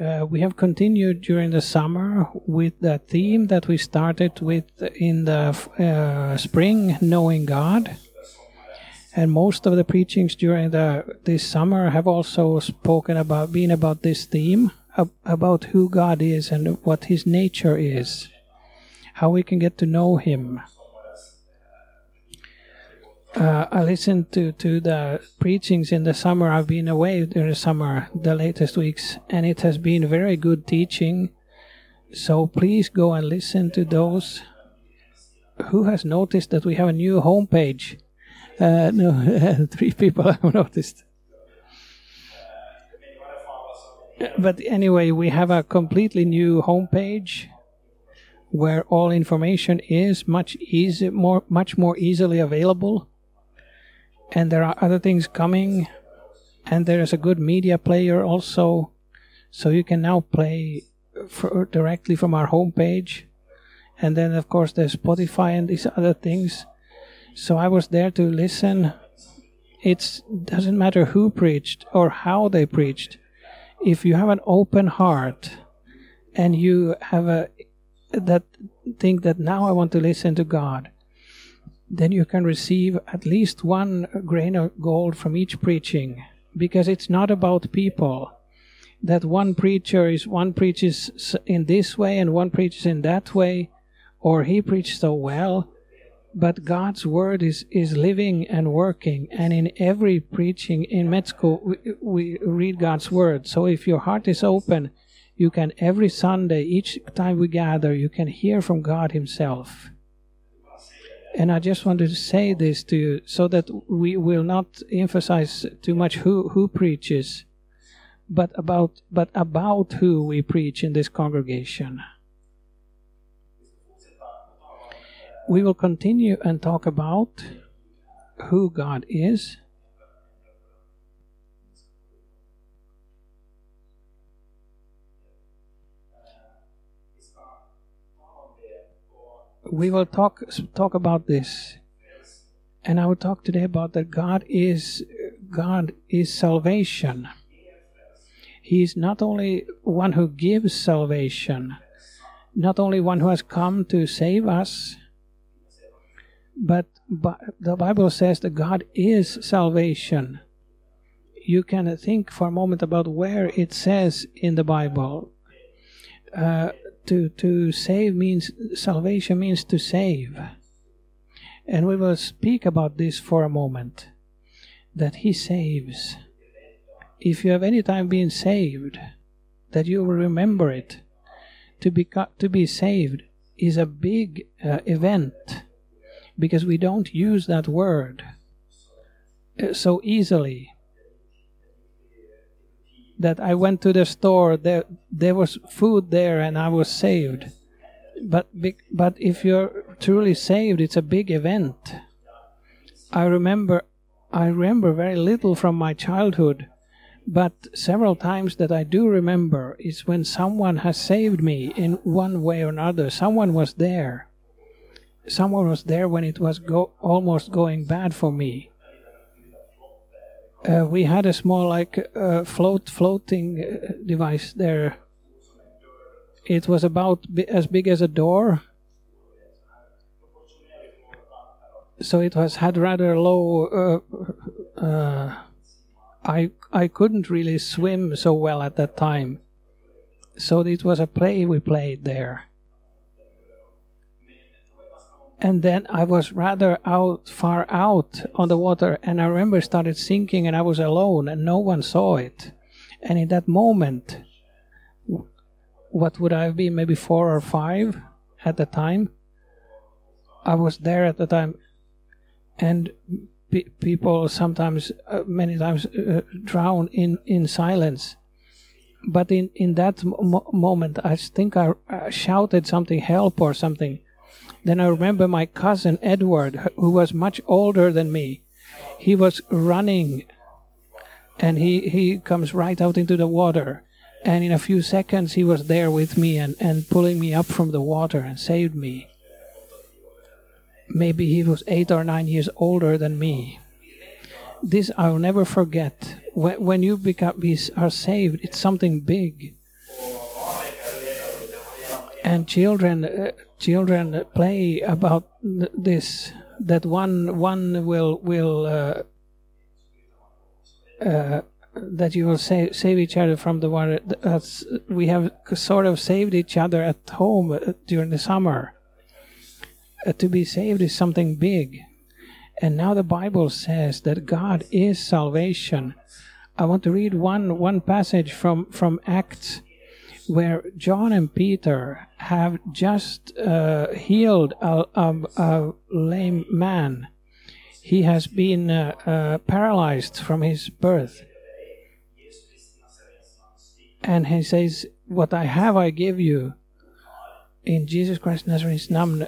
uh, we have continued during the summer with the theme that we started with in the uh, spring, knowing God. And most of the preachings during the this summer have also spoken about being about this theme about who God is and what His nature is, how we can get to know Him. Uh, I listened to, to the preachings in the summer. I've been away during the summer, the latest weeks, and it has been very good teaching. So please go and listen to those. Who has noticed that we have a new homepage? Uh, no, three people have noticed. But anyway, we have a completely new homepage where all information is much easy, more, much more easily available. And there are other things coming, and there is a good media player also, so you can now play for, directly from our homepage. And then, of course, there's Spotify and these other things. So I was there to listen. It doesn't matter who preached or how they preached. If you have an open heart and you have a that think that now I want to listen to God, then you can receive at least one grain of gold from each preaching because it's not about people that one preacher is one preaches in this way and one preaches in that way or he preached so well but God's word is, is living and working. And in every preaching in school, we, we read God's word. So if your heart is open, you can every Sunday, each time we gather, you can hear from God Himself. And I just wanted to say this to you so that we will not emphasize too much who, who preaches, but about, but about who we preach in this congregation. we will continue and talk about who God is. We will talk talk about this, and I will talk today about that God is God is salvation. He is not only one who gives salvation, not only one who has come to save us, but, but the Bible says that God is salvation. You can think for a moment about where it says in the Bible. Uh, to to save means salvation means to save, and we will speak about this for a moment. That He saves. If you have any time been saved, that you will remember it. To be to be saved is a big uh, event because we don't use that word uh, so easily that I went to the store there there was food there and I was saved. But but if you're truly saved it's a big event. I remember I remember very little from my childhood but several times that I do remember is when someone has saved me in one way or another. Someone was there. Someone was there when it was go- almost going bad for me. Uh, we had a small like uh, float floating uh, device there. It was about as big as a door. So it was had rather low. Uh, uh, I I couldn't really swim so well at that time, so it was a play we played there and then I was rather out, far out on the water, and I remember started sinking, and I was alone, and no one saw it. And in that moment, what would I have been, maybe four or five at the time? I was there at the time, and pe- people sometimes, uh, many times, uh, drown in in silence. But in in that mo- moment, I think I uh, shouted something, help or something then I remember my cousin Edward, who was much older than me. He was running and he, he comes right out into the water. And in a few seconds, he was there with me and, and pulling me up from the water and saved me. Maybe he was eight or nine years older than me. This I'll never forget. When, when you become, are saved, it's something big. And children uh, children play about th- this that one one will will uh, uh, that you will save save each other from the water. That's, we have sort of saved each other at home uh, during the summer. Uh, to be saved is something big, and now the Bible says that God is salvation. I want to read one one passage from from Acts where John and Peter have just uh, healed a, a, a, lame man. He has been uh, uh, paralyzed from his birth. And he says, What I have, I give you. In Jesus Christ Nazarene's name,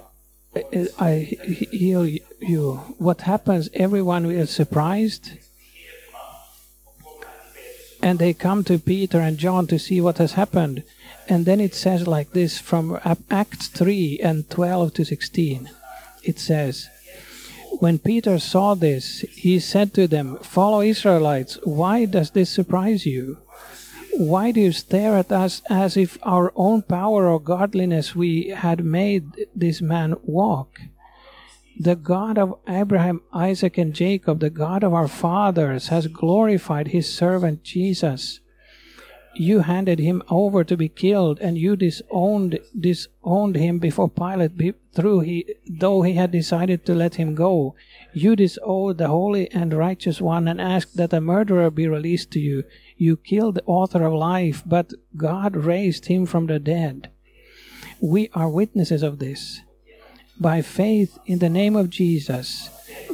I heal you. What happens? Everyone is surprised and they come to Peter and John to see what has happened. And then it says like this from Acts 3 and 12 to 16. It says, When Peter saw this, he said to them, Follow Israelites, why does this surprise you? Why do you stare at us as if our own power or godliness we had made this man walk? The God of Abraham, Isaac, and Jacob, the God of our fathers, has glorified his servant Jesus. You handed him over to be killed, and you disowned disowned him before Pilate, through he though he had decided to let him go. You disowned the holy and righteous one and asked that a murderer be released to you. You killed the author of life, but God raised him from the dead. We are witnesses of this by faith in the name of Jesus,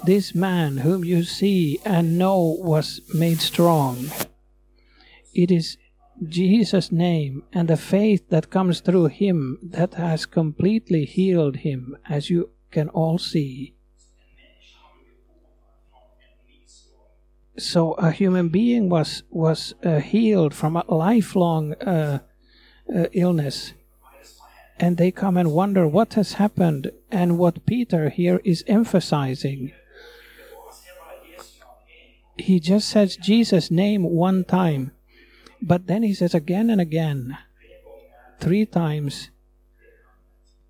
this man whom you see and know was made strong. It is Jesus' name and the faith that comes through him that has completely healed him, as you can all see. So a human being was was uh, healed from a lifelong uh, uh, illness and they come and wonder what has happened and what Peter here is emphasizing. He just says Jesus' name one time, but then he says again and again, three times,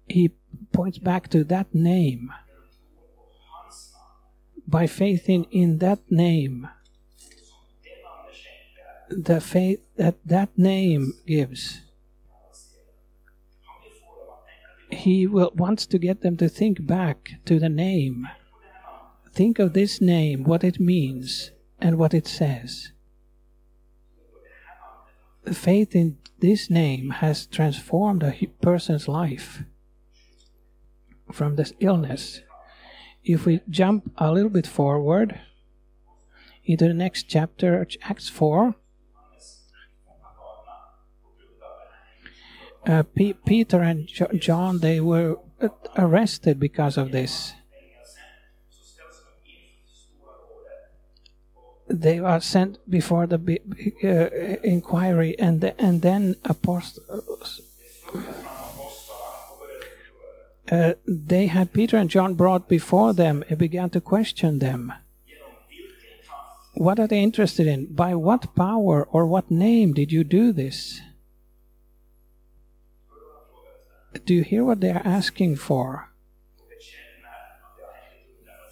he points back to that name. By faith in, in that name, the faith that that name gives he will, wants to get them to think back to the name. Think of this name, what it means, and what it says. The faith in this name has transformed a person's life from this illness. If we jump a little bit forward into the next chapter, Acts 4, uh, P- Peter and jo- John they were arrested because of this. They are sent before the uh, inquiry, and the, and then apostles. Uh, they had Peter and John brought before them and began to question them. What are they interested in? By what power or what name did you do this? Do you hear what they are asking for?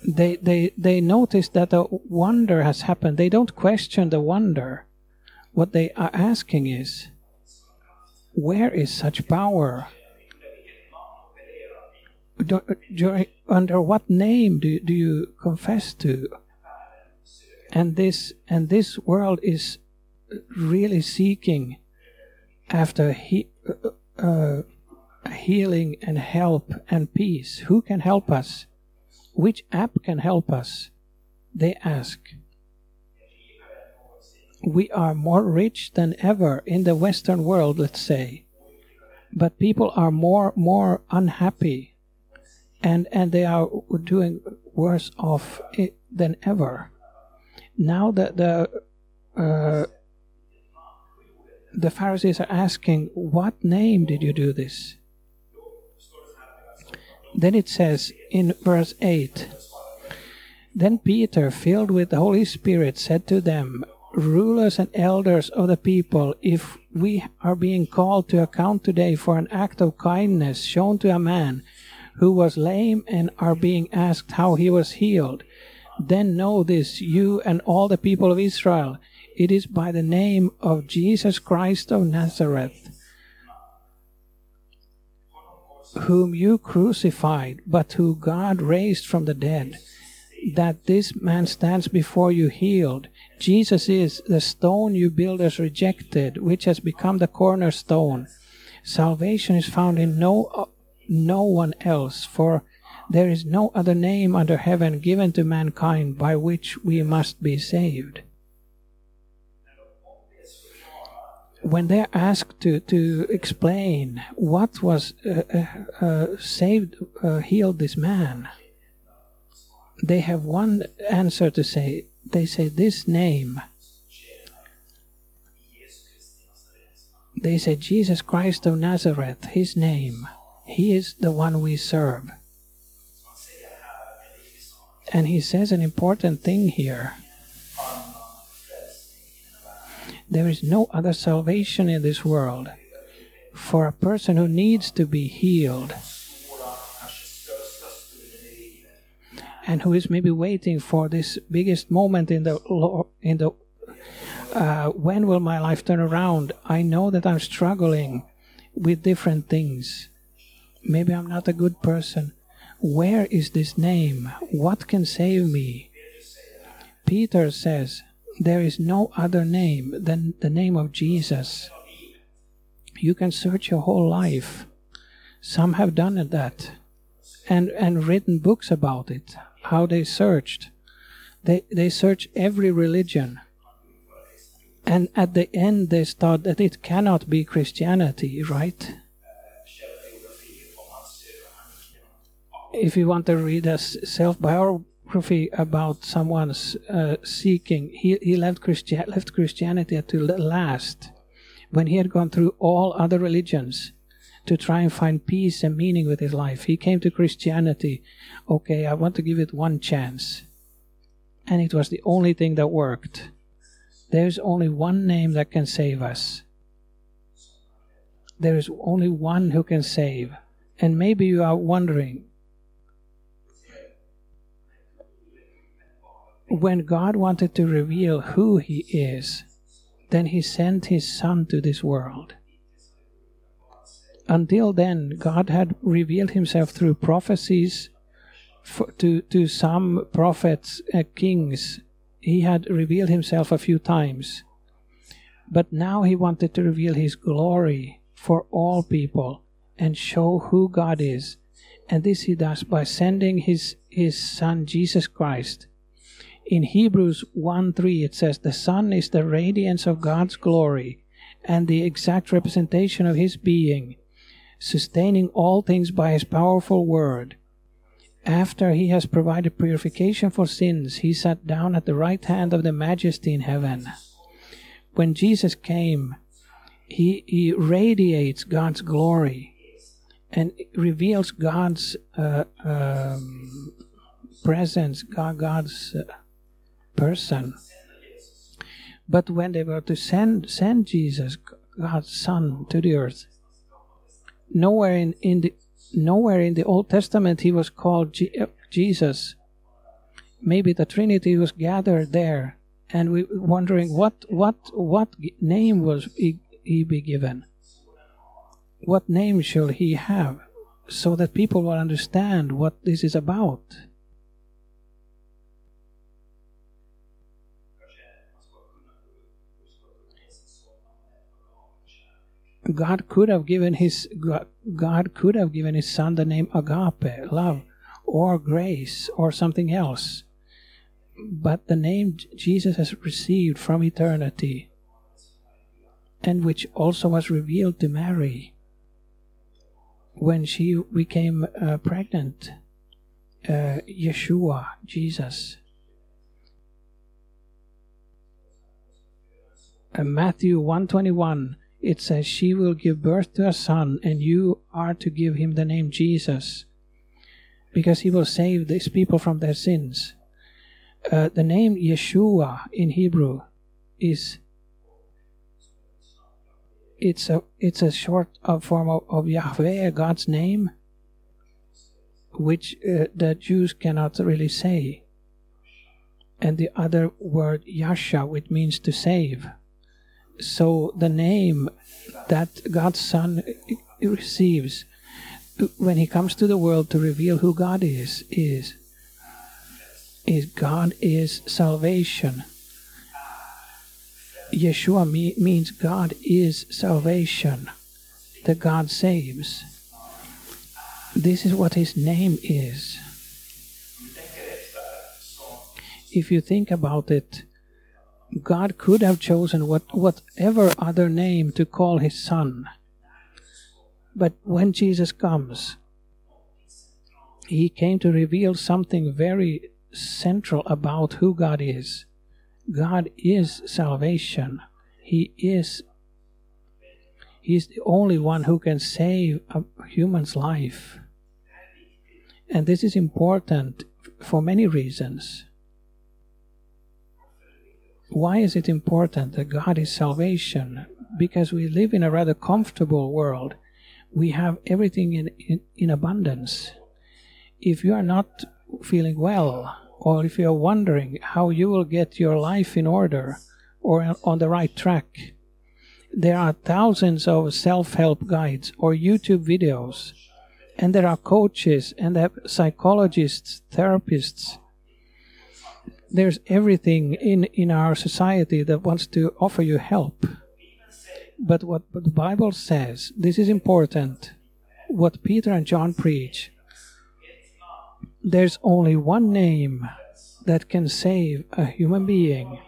They, they, they notice that a wonder has happened. They don't question the wonder. What they are asking is, where is such power? Do, do, under what name do, do you confess to? And this and this world is really seeking after he, uh, uh healing and help and peace. Who can help us? Which app can help us? They ask. We are more rich than ever in the Western world, let's say. But people are more more unhappy and and they are doing worse off than ever. Now that the uh, the Pharisees are asking, What name did you do this? Then it says in verse 8 Then Peter, filled with the Holy Spirit, said to them, rulers and elders of the people, if we are being called to account today for an act of kindness shown to a man who was lame and are being asked how he was healed, then know this, you and all the people of Israel. It is by the name of Jesus Christ of Nazareth, whom you crucified, but who God raised from the dead, that this man stands before you healed. Jesus is the stone you builders rejected, which has become the cornerstone. Salvation is found in no no one else, for there is no other name under heaven given to mankind by which we must be saved. When they're asked to, to explain what was uh, uh, uh, saved, uh, healed this man, they have one answer to say. They say, This name. They say, Jesus Christ of Nazareth, his name. He is the one we serve. And he says an important thing here. There is no other salvation in this world for a person who needs to be healed and who is maybe waiting for this biggest moment in the in the uh, when will my life turn around? I know that I'm struggling with different things. Maybe I'm not a good person. Where is this name? What can save me? Peter says, There is no other name than the name of Jesus. You can search your whole life. Some have done that and, and written books about it, how they searched. They, they search every religion. And at the end, they thought that it cannot be Christianity, right? if you want to read a self biography about someone's uh, seeking, he, he left, Christi- left Christianity to last when he had gone through all other religions to try and find peace and meaning with his life. He came to Christianity. Okay, I want to give it one chance. And it was the only thing that worked. There's only one name that can save us. There is only one who can save. And maybe you are wondering, when God wanted to reveal who He is, then He sent His Son to this world. Until then, God had revealed Himself through prophecies for, to, to some prophets, uh, kings. He had revealed Himself a few times. But now He wanted to reveal His glory for all people and show who God is. And this He does by sending His, his Son, Jesus Christ in Hebrews 1 3, it says, The Son is the radiance of God's glory and the exact representation of His being, sustaining all things by His powerful word. After He has provided purification for sins, He sat down at the right hand of the Majesty in heaven. When Jesus came, He, he radiates God's glory and reveals God's uh, um, presence, God, God's. Uh, person. But when they were to send send Jesus, God's Son, to the earth, nowhere in, in the nowhere in the Old Testament he was called G- uh, Jesus. Maybe the Trinity was gathered there, and we wondering what what what name was he, he be given? What name shall he have, so that people will understand what this is about? God could have given his God could have given his son the name agape, love, or grace, or something else. But the name Jesus has received from eternity, and which also was revealed to Mary when she became uh, pregnant, uh, Yeshua, Jesus. Uh, Matthew 121 it says, She will give birth to a son, and you are to give him the name Jesus, because he will save these people from their sins. Uh, the name Yeshua in Hebrew is it's a it's a short uh, form of, of Yahweh, God's name, which uh, the Jews cannot really say. And the other word Yasha, which means to save. So the name that God's Son receives when he comes to the world to reveal who God is is is God is salvation. Yeshua me, means God is salvation. That God saves. This is what his name is. If you think about it, God could have chosen what, whatever other name to call his son. But when Jesus comes, he came to reveal something very central about who God is. God is salvation. He is He's the only one who can save a human's life. And this is important for many reasons. Why is it important that God is salvation? Because we live in a rather comfortable world. We have everything in, in, in abundance. If you are not feeling well, or if you are wondering how you will get your life in order or on the right track, there are thousands of self help guides or YouTube videos, and there are coaches and psychologists, therapists. There's everything in, in our society that wants to offer you help. But what the Bible says, this is important, what Peter and John preach there's only one name that can save a human being.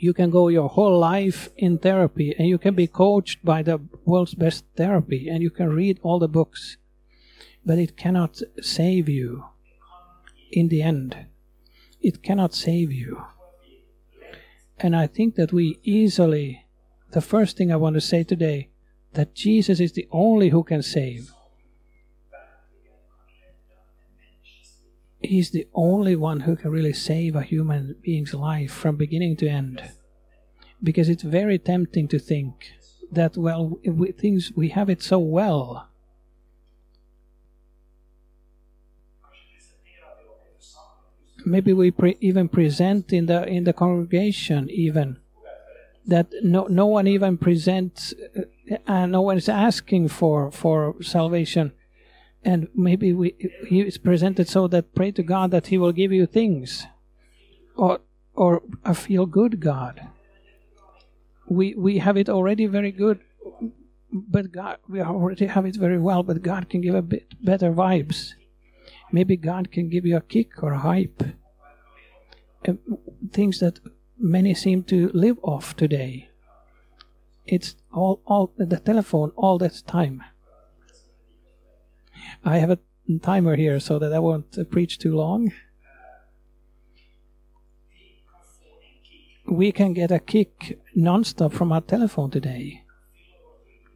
You can go your whole life in therapy and you can be coached by the world's best therapy and you can read all the books, but it cannot save you in the end. It cannot save you. And I think that we easily, the first thing I want to say today, that Jesus is the only who can save. He's the only one who can really save a human being's life from beginning to end. Because it's very tempting to think that, well, we, things, we have it so well. Maybe we pre- even present in the in the congregation even that no no one even presents, uh, uh no one is asking for for salvation and maybe we, he is presented so that pray to God that He will give you things, or or a feel good God. We we have it already very good, but God we already have it very well. But God can give a bit better vibes. Maybe God can give you a kick or a hype. Uh, things that many seem to live off today. It's all all the telephone all that time I have a timer here so that I won't uh, preach too long. We can get a kick non-stop from our telephone today.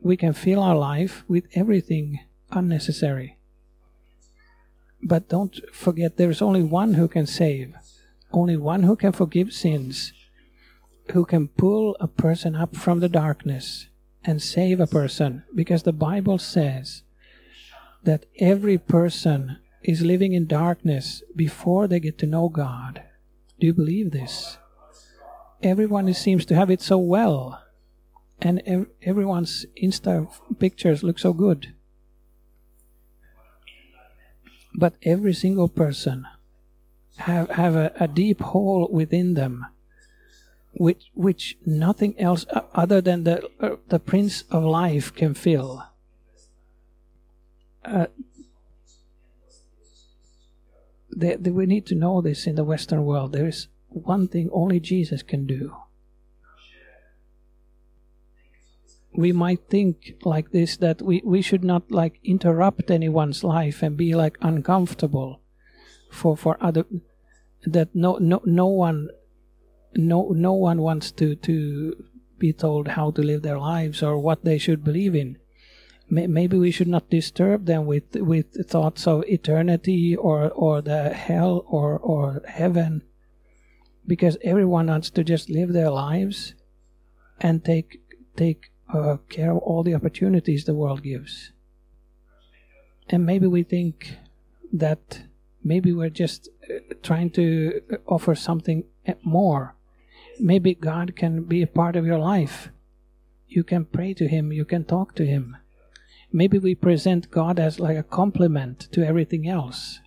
We can fill our life with everything unnecessary. But don't forget there's only one who can save, only one who can forgive sins, who can pull a person up from the darkness and save a person, because the Bible says that every person is living in darkness before they get to know God. Do you believe this? Everyone seems to have it so well, and ev- everyone's Insta pictures look so good. But every single person have have a, a deep hole within them, which which nothing else other than the uh, the Prince of Life can fill uh, they, they, we need to know this in the Western world. There is one thing only Jesus can do. We might think like this that we, we should not like interrupt anyone's life and be like uncomfortable for, for other that no no no one no no one wants to to be told how to live their lives or what they should believe in. Maybe we should not disturb them with with thoughts of eternity or or the hell or or heaven because everyone wants to just live their lives and take take uh, care of all the opportunities the world gives. And maybe we think that maybe we're just uh, trying to offer something more. Maybe God can be a part of your life. You can pray to Him, you can talk to Him. Maybe we present God as like a complement to everything else.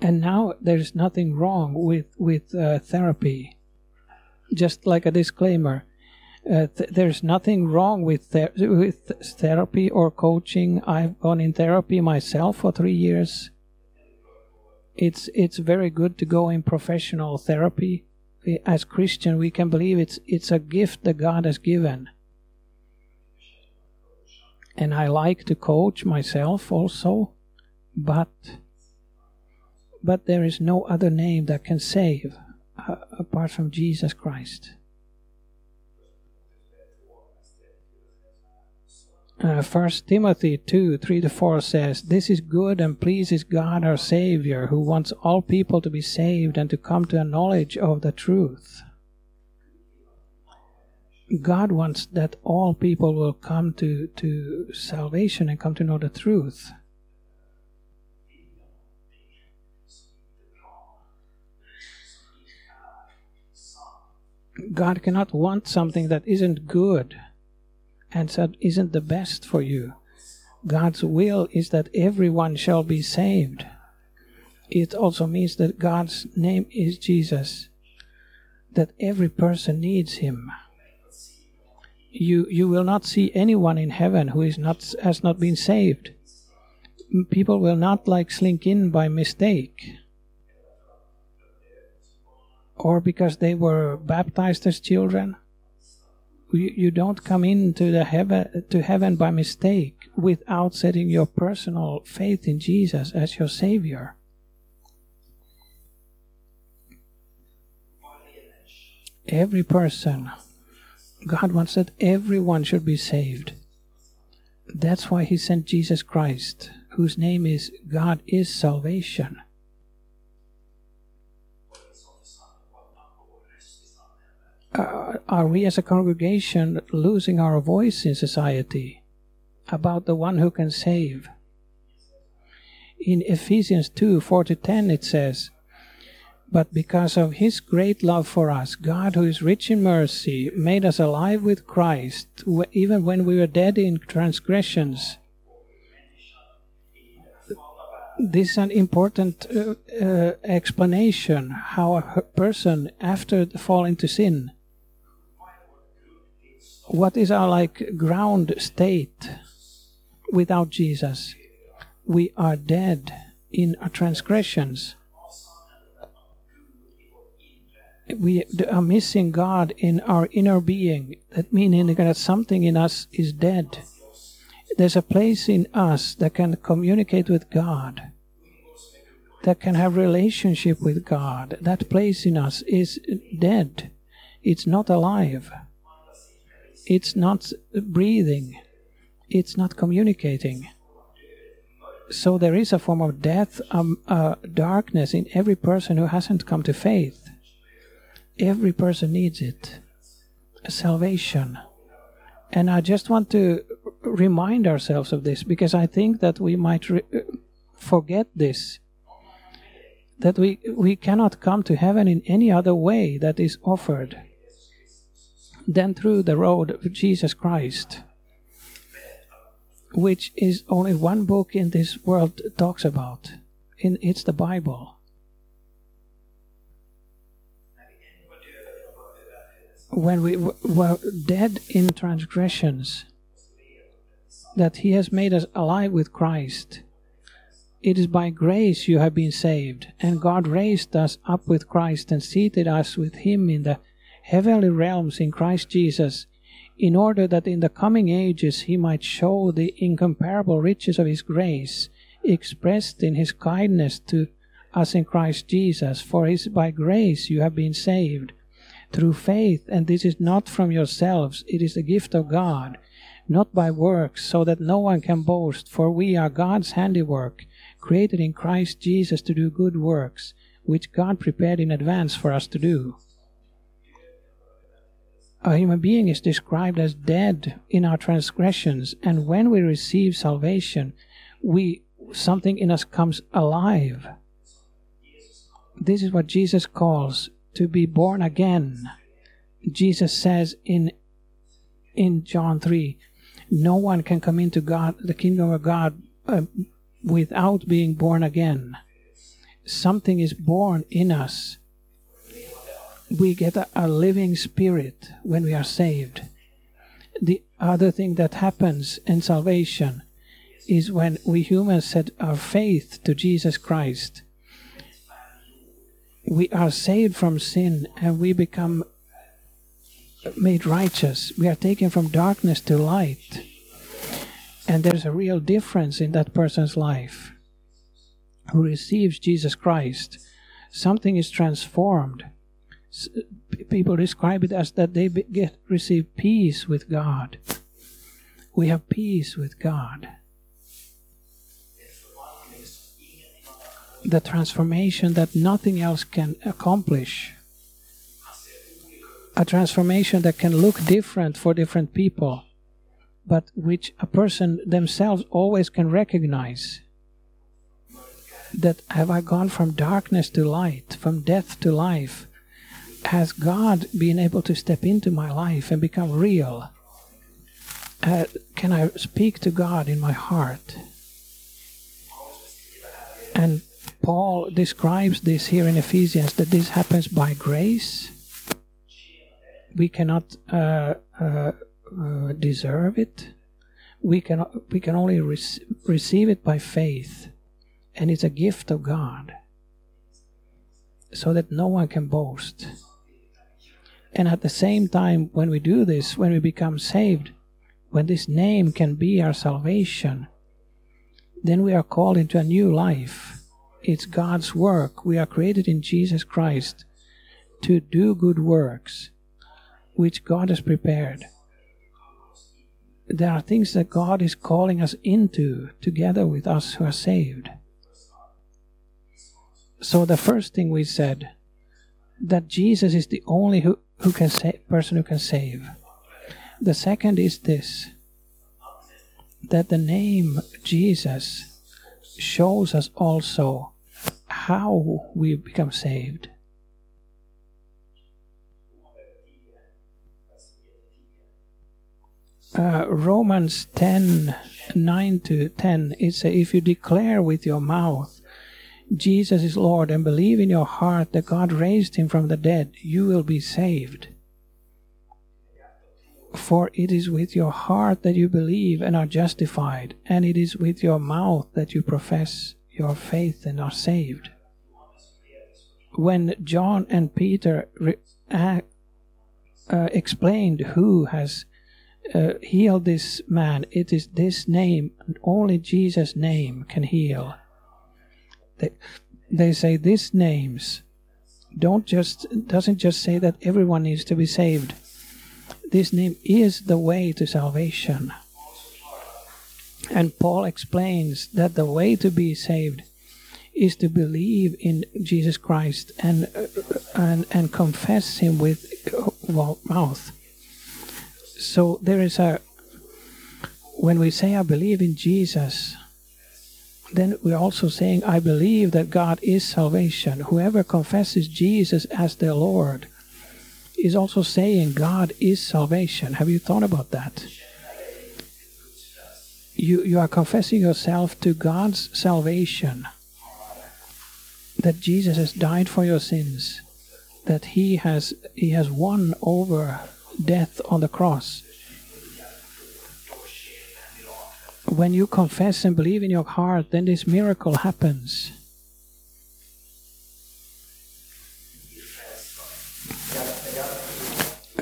And now there's nothing wrong with with uh, therapy. Just like a disclaimer, uh, th- there's nothing wrong with ther- with therapy or coaching. I've gone in therapy myself for three years. It's it's very good to go in professional therapy. As Christian, we can believe it's it's a gift that God has given. And I like to coach myself also, but but there is no other name that can save uh, apart from Jesus Christ. Uh, First Timothy 2 3 to 4 says, This is good and pleases God our Savior, who wants all people to be saved and to come to a knowledge of the truth. God wants that all people will come to, to salvation and come to know the truth. God cannot want something that isn't good and that isn't the best for you. God's will is that everyone shall be saved. It also means that God's name is Jesus, that every person needs Him. You, you will not see anyone in heaven who is not, has not been saved. People will not like slink in by mistake or because they were baptized as children. You, you don't come into the heaven to heaven by mistake without setting your personal faith in Jesus as your Savior. Every person, God wants that everyone should be saved. That's why He sent Jesus Christ, whose name is God is salvation. Uh, are we as a congregation losing our voice in society about the one who can save? In Ephesians 2 4 to 10, it says, But because of his great love for us, God, who is rich in mercy, made us alive with Christ, even when we were dead in transgressions. This is an important uh, uh, explanation how a person, after the fall into sin, what is our like ground state without Jesus? We are dead in our transgressions. We are missing God in our inner being. That meaning that something in us is dead. There's a place in us that can communicate with God, that can have relationship with God. That place in us is dead. It's not alive it's not breathing, it's not communicating. So there is a form of death, um, uh, darkness in every person who hasn't come to faith. Every person needs it. Salvation. And I just want to remind ourselves of this because I think that we might forget this. That we, we cannot come to heaven in any other way that is offered than through the road of Jesus Christ, which is only one book in this world talks about. In, it's the Bible. When we were dead in transgressions, that He has made us alive with Christ. It is by grace you have been saved, and God raised us up with Christ and seated us with Him in the heavenly realms in Christ Jesus, in order that in the coming ages he might show the incomparable riches of his grace, expressed in his kindness to us in Christ Jesus. For it is by grace you have been saved, through faith, and this is not from yourselves, it is the gift of God, not by works, so that no one can boast, for we are God's handiwork, created in Christ Jesus to do good works, which God prepared in advance for us to do. A human being is described as dead in our transgressions, and when we receive salvation, we something in us comes alive. This is what Jesus calls to be born again. Jesus says in in John 3, no one can come into God, the kingdom of God, uh, without being born again. Something is born in us. We get a, living spirit when we are saved. The other thing that happens in salvation is when we humans set our faith to Jesus Christ. We are saved from sin and we become made righteous. We are taken from darkness to light. And there's a real difference in that person's life who receives Jesus Christ. Something is transformed. People describe it as that they get receive peace with God. We have peace with God. The transformation that nothing else can accomplish a transformation that can look different for different people, but which a person themselves always can recognize. That have I gone from darkness to light, from death to life? Has God been able to step into my life and become real? Uh, can I speak to God in my heart? And Paul describes this here in Ephesians that this happens by grace we cannot uh, uh, uh, deserve it. We can we can only rec- receive it by faith, and it's a gift of God, so that no one can boast. And at the same time, when we do this, when we become saved, when this name can be our salvation, then we are called into a new life. It's God's work. We are created in Jesus Christ to do good works which God has prepared. There are things that God is calling us into together with us who are saved. So the first thing we said that Jesus is the only who, who can sa- person who can save. The second is this that the name Jesus shows us also how we become saved. uh, Romans 10 9 to 10, it says, If you declare with your mouth Jesus is Lord and believe in your heart that God raised him from the dead, you will be saved. For it is with your heart that you believe and are justified, and it is with your mouth that you profess your faith and are saved. When John and Peter re- uh, uh, explained who has uh, heal this man. It is this name, and only Jesus' name can heal. They, they say these names don't just doesn't just say that everyone needs to be saved. This name is the way to salvation. And Paul explains that the way to be saved is to believe in Jesus Christ and and and confess him with mouth so there is a when we say I believe in Jesus, then we're also saying I believe that God is salvation. Whoever confesses Jesus as their Lord is also saying God is salvation. Have you thought about that? You you are confessing yourself to God's salvation. That Jesus has died for your sins. That he has he has won over death on the cross. When you confess and believe in your heart, then this miracle happens.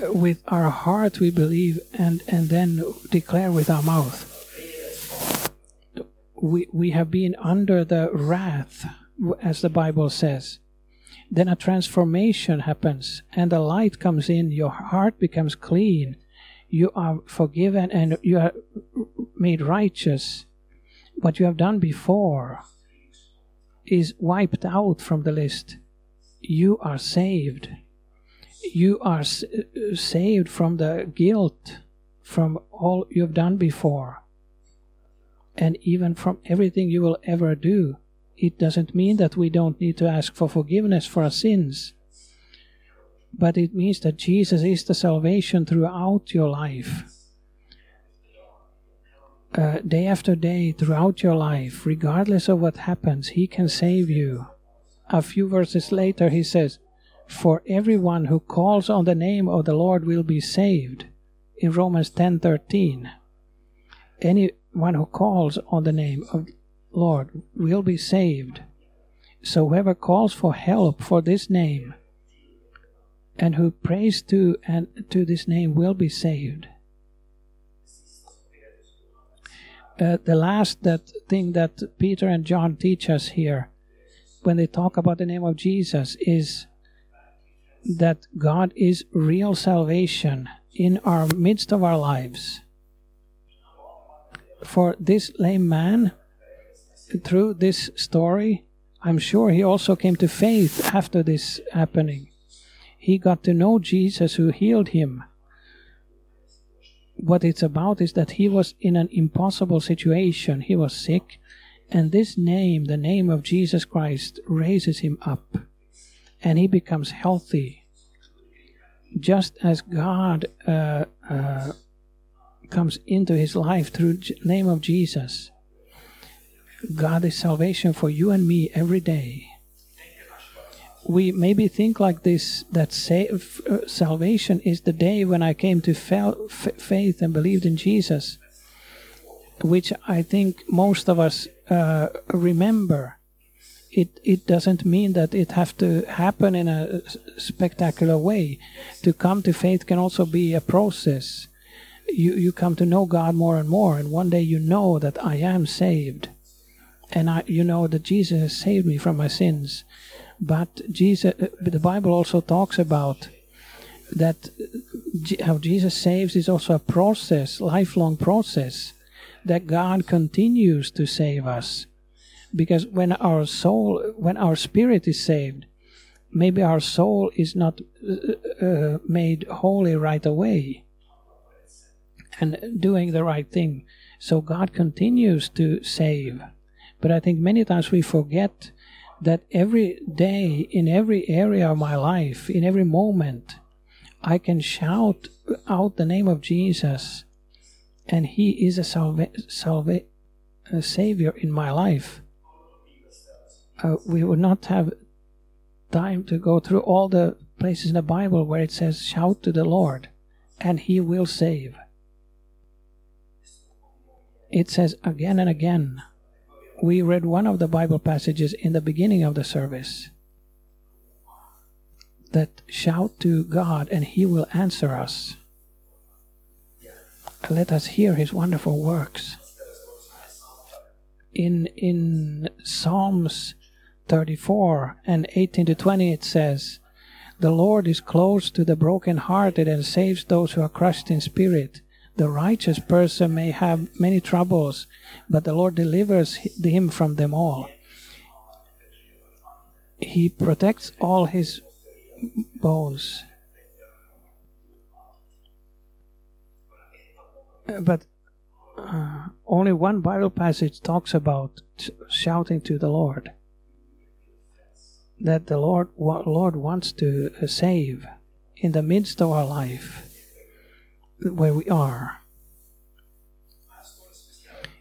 With our heart we believe and, and then declare with our mouth. We, we have been under the wrath, as the Bible says then a transformation happens and the light comes in your heart becomes clean you are forgiven and you are made righteous what you have done before is wiped out from the list you are saved. You are saved from the guilt, from all you've done before, and even from everything you will ever do. It doesn't mean that we don't need to ask for forgiveness for our sins, but it means that Jesus is the salvation throughout your life. Uh, day after day, throughout your life, regardless of what happens, He can save you. A few verses later, He says, For everyone who calls on the name of the Lord will be saved. In Romans ten thirteen, anyone who calls on the name of Lord will be saved. So whoever calls for help for this name and who prays to and to this name will be saved. Uh, the last that thing that Peter and John teach us here when they talk about the name of Jesus is that God is real salvation in our midst of our lives. For this lame man, through this story, I'm sure he also came to faith after this happening. He got to know Jesus who healed him. What it's about is that he was in an impossible situation. He was sick, and this name, the name of Jesus Christ, raises him up, and he becomes healthy. Just as God uh, uh, comes into his life through the name of Jesus, God is salvation for you and me every day. We maybe think like this that save, uh, salvation is the day when I came to fel- f- faith and believed in Jesus, which I think most of us uh, remember. It, it doesn't mean that it have to happen in a spectacular way. To come to faith can also be a process. You, you come to know God more and more, and one day you know that I am saved and I, you know that Jesus has saved me from my sins. But Jesus, the Bible also talks about that how Jesus saves is also a process, lifelong process, that God continues to save us. Because when our soul, when our spirit is saved, maybe our soul is not uh, uh, made holy right away and doing the right thing. So God continues to save. But I think many times we forget that every day, in every area of my life, in every moment, I can shout out the name of Jesus, and He is a, a Savior in my life. Uh, we would not have time to go through all the places in the Bible where it says, Shout to the Lord, and He will save. It says again and again, we read one of the Bible passages in the beginning of the service that shout to God and He will answer us. Let us hear His wonderful works. In in Psalms 34 and 18 to 20 it says, "The Lord is close to the brokenhearted and saves those who are crushed in spirit." The righteous person may have many troubles, but the Lord delivers him from them all. He protects all his bones. But uh, only one Bible passage talks about shouting to the Lord. That the Lord, Lord wants to save in the midst of our life where we are.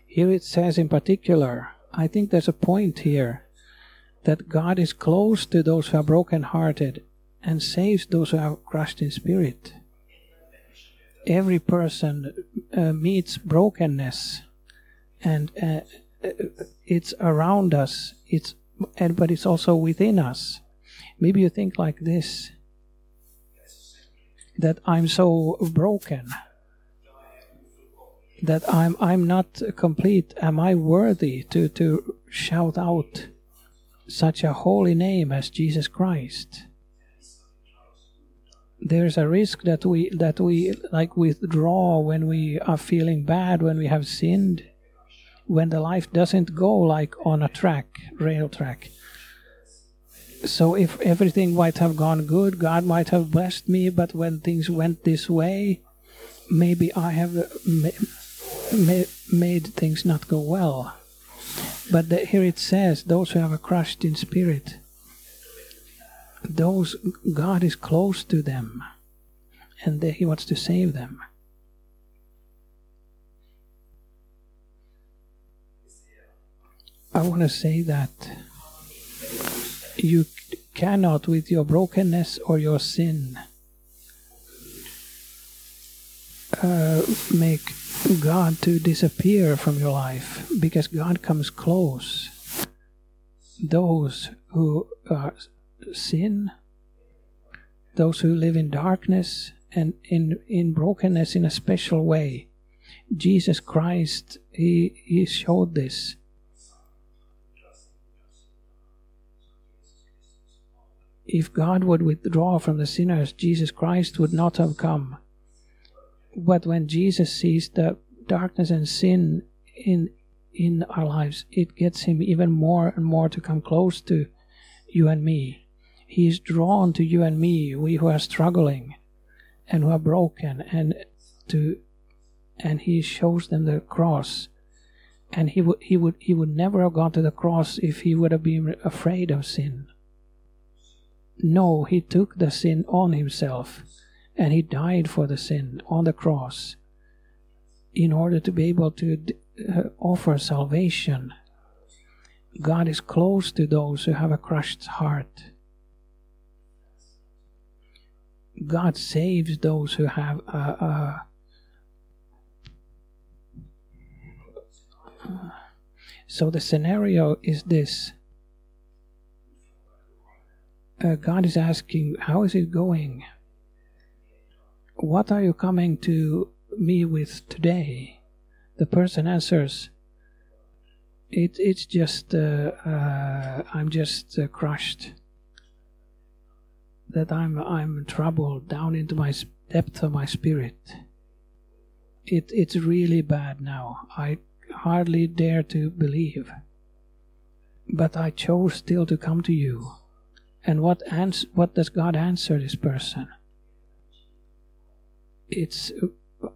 Here it says in particular, I think there's a point here that God is close to those who are broken-hearted and saves those who are crushed in spirit. Every person uh, meets brokenness, and uh, it's around us. It's but it's also within us. Maybe you think like this: that I'm so broken, that I'm I'm not complete. Am I worthy to to shout out such a holy name as Jesus Christ? There's a risk that we that we like withdraw when we are feeling bad, when we have sinned, when the life doesn't go like on a track, rail track. So if everything might have gone good, God might have blessed me, but when things went this way, maybe I have ma- ma- made things not go well. But the, here it says, those who have a crushed in spirit, those God is close to them, and He wants to save them. I want to say that you cannot, with your brokenness or your sin, uh, make God to disappear from your life because God comes close. Those who uh, sin, those who live in darkness and in, in brokenness in a special way. Jesus Christ, He, he showed this if God would withdraw from the sinners, Jesus Christ would not have come. But when Jesus sees the darkness and sin in in our lives, it gets him even more and more to come close to you and me. He is drawn to you and me, we who are struggling and who are broken, and to and he shows them the cross. And he would he would he would never have gone to the cross if he would have been afraid of sin. No, he took the sin on himself and he died for the sin on the cross in order to be able to uh, offer salvation. God is close to those who have a crushed heart. God saves those who have a, a so the scenario is this uh, God is asking, How is it going? What are you coming to me with today? The person answers, it, It's just, uh, uh, I'm just uh, crushed. That I'm, I'm troubled down into my depth of my spirit. It, it's really bad now. I hardly dare to believe. But I chose still to come to you and what ans- what does God answer this person? It's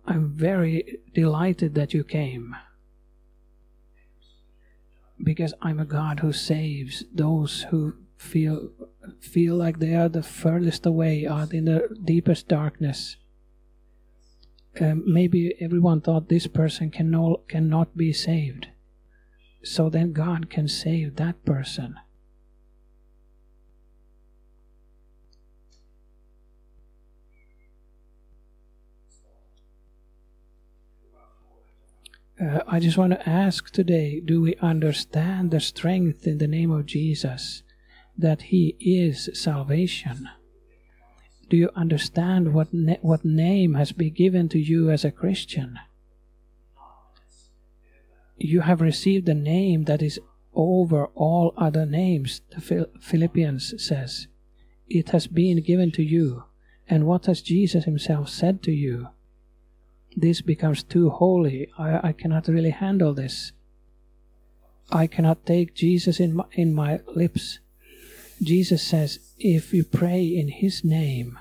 I'm very delighted that you came. Because I'm a God who saves those who feel feel like they are the furthest away, are in the deepest darkness. Um, maybe everyone thought this person can no, cannot be saved. So then God can save that person. Uh, I just want to ask today do we understand the strength in the name of Jesus that He is salvation? Do you understand what, what name has been given to you as a Christian? You have received a name that is over all other names, the Philippians says. It has been given to you. And what has Jesus Himself said to you? This becomes too holy. I, I cannot really handle this. I cannot take Jesus in my, in my lips. Jesus says, if you pray in His name,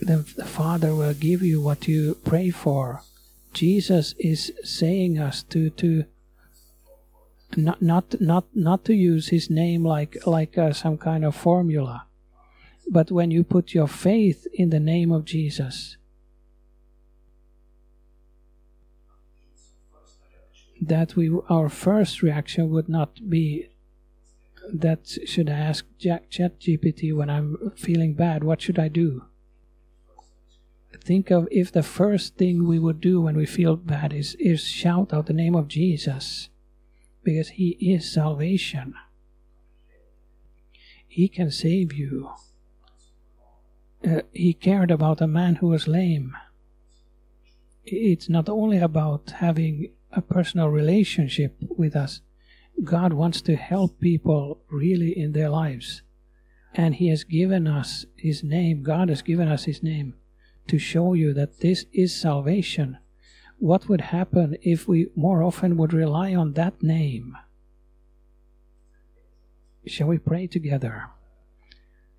then the Father will give you what you pray for. Jesus is saying us to to not not not not to use His name like like uh, some kind of formula but when you put your faith in the name of Jesus, that we our first reaction would not be that should I ask Jack Chat GPT when I'm feeling bad, what should I do? Think of if the first thing we would do when we feel bad is, is shout out the name of Jesus, because He is salvation. He can save you uh, he cared about a man who was lame. It's not only about having a personal relationship with us. God wants to help people really in their lives. And He has given us His name. God has given us His name to show you that this is salvation. What would happen if we more often would rely on that name? Shall we pray together?